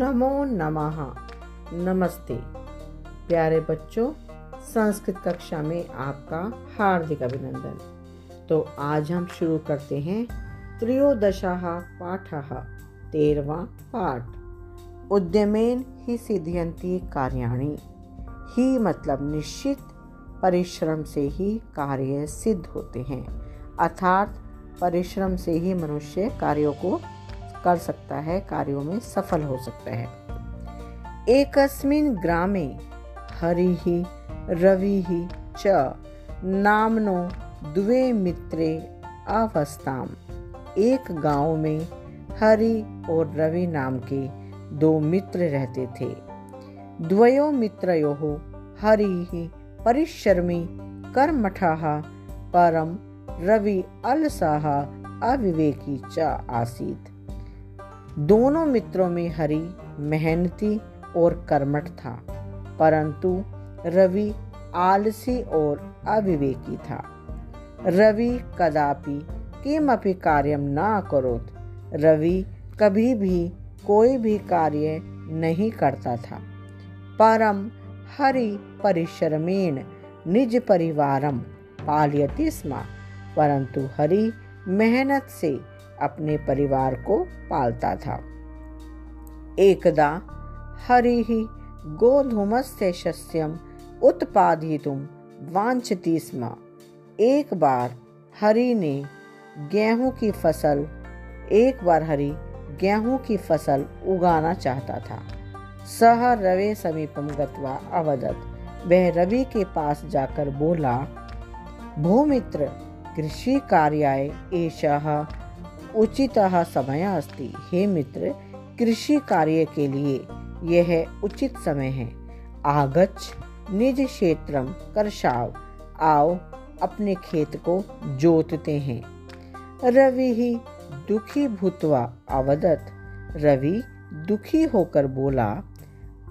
नमो नमः। नमस्ते। प्यारे बच्चों, संस्कृत कक्षा में आपका हार्दिक अभिनंदन। तो आज हम शुरू करते हैं त्रयोदशः पाठः, तेरवा पाठ। उद्यमेन ही सिद्धियंती कार्याणी। ही मतलब निश्चित, परिश्रम से ही कार्य सिद्ध होते हैं। अर्थात, परिश्रम से ही मनुष्य कार्यों को कर सकता है, कार्यों में सफल हो सकता है। एकस्मिन् ग्रामे हरिः रविः च नामनो द्वे मित्रे अवस्थाम। एक गाँव में हरि और रवि नाम के दो मित्र रहते थे। द्वयो मित्रयो हरि परिश्रमी, कर्मठः परम, रवि अलसः अविवेकी च आसीत। दोनों मित्रों में हरि मेहनती और कर्मठ था, परंतु रवि आलसी और अविवेकी था। रवि कदापि किमपि कार्यम न करोत। रवि कभी भी कोई भी कार्य नहीं करता था। परम हरि परिश्रमेण निज परिवारम पालयति स्म, परंतु हरि मेहनत से अपने परिवार को पालता था। एकदा हरि ही गोधूमस्य शस्यम उत्पादितुम वांछती स्म। एक बार हरि ने गेहूँ की फ़सल, एक बार हरि गेहूँ की फ़सल उगाना चाहता था। सह रवे समीपम गत्वा अवदत। वह रवि के पास जाकर बोला, भूमित्र, कृषि कार्याय एषः उचित समय अस्ति। हे मित्र, कृषि कार्य के लिए यह उचित समय है। आगच निज क्षेत्रम करशाव आओ अपने खेत को जोतते हैं। रवि ही दुखी भूतवा अवदत। रवि दुखी होकर बोला,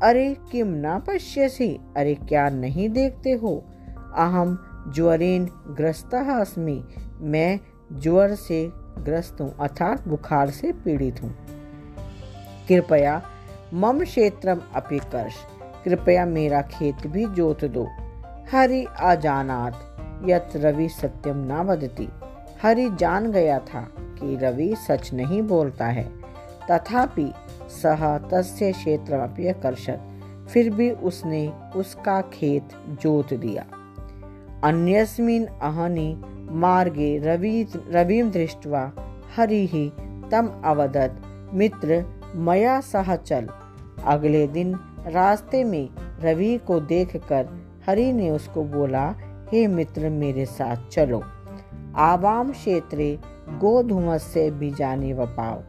अरे, किम ना पश्यसी? अरे, क्या नहीं देखते हो? अहम ज्वरेन ग्रस्त अस्मि। मैं ज्वर से ग्रस्त हूँ, अर्थात बुखार से पीड़ित हूँ। कृपया मम क्षेत्रम अपिकर्ष, कृपया मेरा खेत भी जोत दो। हरि अजानात, यत रवि सत्यम ना वदती। हरि जान गया था कि रवि सच नहीं बोलता है। तथापि सह तस्य क्षेत्र अप्यकर्षत फिर भी उसने उसका खेत जोत दिया। अन्यस्मिन अहनि मार्गे रवि रविम दृष्ट्वा, हरिः तम अवदत, मित्र, मया सह चल। अगले दिन रास्ते में रवि को देखकर हरि ने उसको बोला, हे मित्र, मेरे साथ चलो। आवाम क्षेत्रे गोधूमस से बीजाने वपाव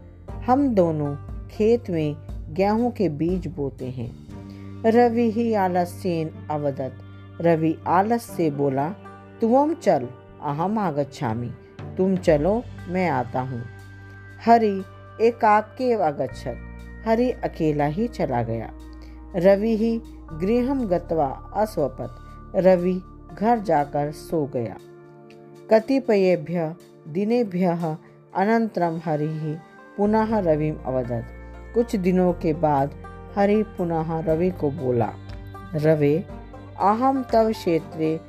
हम दोनों खेत में गेहूँ के बीज बोते हैं। रवि ही आलस्यन अवदत। रवि आलस से बोला, तुम चल। अहम आगच्छामि तुम चलो, मैं आता हूँ। हरि एकाके अगच्छत। हरि अकेला ही चला गया। रवि ही गृहम गत्वा अस्वपत। रवि घर जाकर सो गया। कतिपयेभ्य दिनेभ्य अनंतरम हरि ही पुनः रवि अवदत। कुछ दिनों के बाद हरि पुनः रवि को बोला, रवे अहम तव क्षेत्रे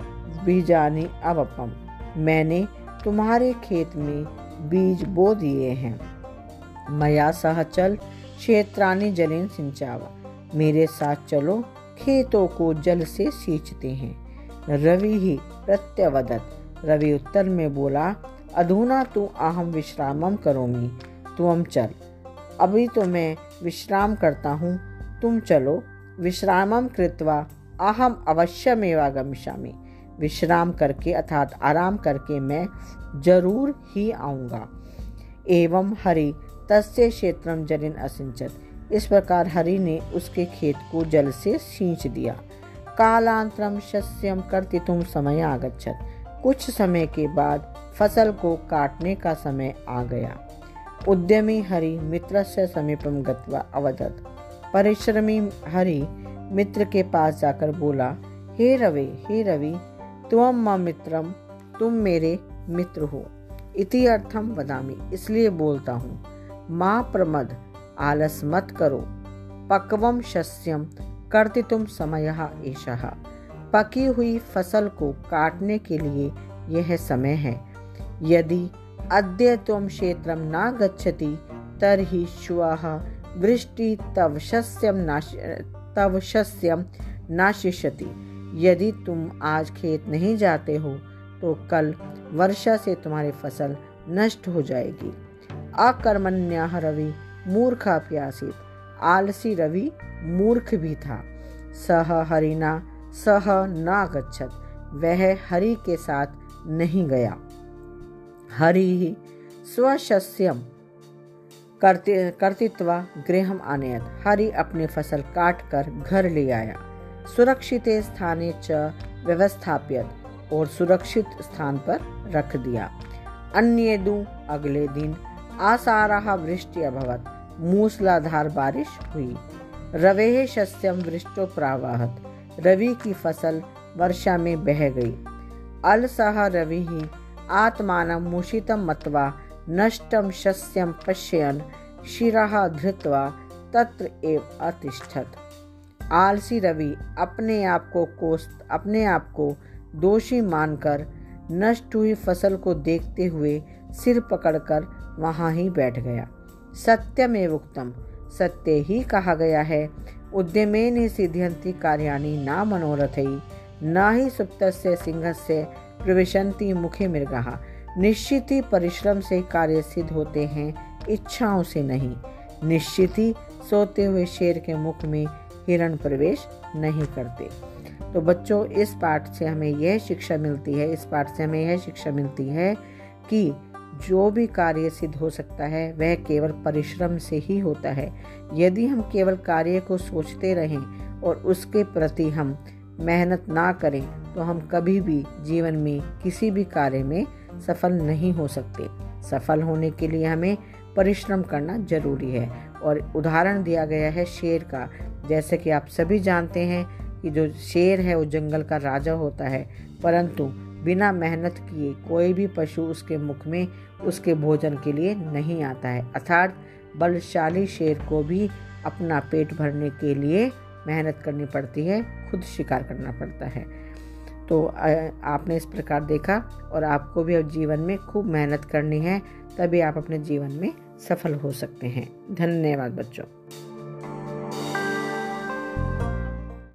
बीजानी अवपम। मैंने तुम्हारे खेत में बीज बो दिए हैं। मया सह चल क्षेत्रानी जलिन सिंचावा। मेरे साथ चलो, खेतों को जल से सींचते हैं। रवि ही प्रत्यवदत रवि उत्तर में बोला, अधूना तू अहम विश्रामम करोमी। तुम चल। अभी तो मैं विश्राम करता हूँ। तुम चलो। विश्रामम कृत्वा अहम अवश्यमेवा गमिष्यामि विश्राम करके अर्थात आराम करके मैं ज़रूर ही आऊँगा। एवं हरि, तस्य क्षेत्रम जलिन असिंचत। इस प्रकार हरि ने उसके खेत को जल से सींच दिया। कालांतरम शस्यम करती तुम समय आगछत कुछ समय के बाद फ़सल को काटने का समय आ गया। उद्यमी हरि मित्र से समीपम गत्वा अवदत। परिश्रमी हरि मित्र के पास जाकर बोला, हे रवि हे रवि तुम म मित्रम तुम मेरे मित्र हो। इति अर्थम वदामी, इसलिए बोलता हूँ, माँ प्रमद, आलस मत करो। पक्वम शस्यम कर्तितुम समय एषः। पकी हुई फ़सल को काटने के लिए यह समय है। यदि अद्य त्वं क्षेत्रं न गच्छति, तर्हि श्वः वृष्टि तव शस्यम नाश, तव शस्यम नाशिष्यति। यदि तुम आज खेत नहीं जाते हो तो कल वर्षा से तुम्हारी फ़सल नष्ट हो जाएगी। अकर्मण्य रवि मूर्खा प्यासित आलसी रवि मूर्ख भी था। सह हरिना सह न गच्छत वह हरि के साथ नहीं गया। हरि ही स्वशस्यम कर्तित्व गृह आनयत, हरि अपनी फ़सल काट कर घर ले आया। सुरक्षित स्थाने च व्यवस्थापित और सुरक्षित स्थान पर रख दिया। अन्य दू अगले दिन आसारा वृष्टि अभवत। मूसलाधार बारिश हुई। रवे शस्यम वृष्टो प्रावाहत। रवि की फ़सल वर्षा में बह गई। अलसह रवि ही आत्मान मूषितम मतवा नष्टम शस्यम पश्यन शिरा धृत्वा तत्र एव अतिष्ठत। आलसी रवि अपने आप को कोस अपने आप को दोषी मानकर नष्ट हुई फ़सल को देखते हुए सिर पकड़कर वहाँ ही बैठ गया। सत्यमेव उक्तम। सत्य ही कहा गया है। उद्यमे ने सिद्ध्यंती कार्याणी न मनोरथ, न ही सुप्त सिंह से प्रविशंति मुखे मृगा। निश्चित ही परिश्रम से कार्य सिद्ध होते हैं, इच्छाओं से नहीं। निश्चित ही सोते हुए शेर के मुख में हिरण प्रवेश नहीं करते। तो बच्चों, इस पाठ से हमें यह शिक्षा मिलती है, इस पाठ से हमें यह शिक्षा मिलती है कि जो भी कार्य सिद्ध हो सकता है, वह केवल परिश्रम से ही होता है। यदि हम केवल कार्य को सोचते रहें और उसके प्रति हम मेहनत ना करें तो हम कभी भी जीवन में किसी भी कार्य में सफल नहीं हो सकते। सफल होने के लिए हमें परिश्रम करना ज़रूरी है। और उदाहरण दिया गया है शेर का जैसे कि आप सभी जानते हैं कि जो शेर है, वो जंगल का राजा होता है। परंतु बिना मेहनत किए कोई भी पशु उसके मुख में, उसके भोजन के लिए नहीं आता है। अर्थात बलशाली शेर को भी अपना पेट भरने के लिए मेहनत करनी पड़ती है, खुद शिकार करना पड़ता है। तो आपने इस प्रकार देखा और आपको भी अब जीवन में खूब मेहनत करनी है, तभी आप अपने जीवन में सफल हो सकते हैं। धन्यवाद बच्चों।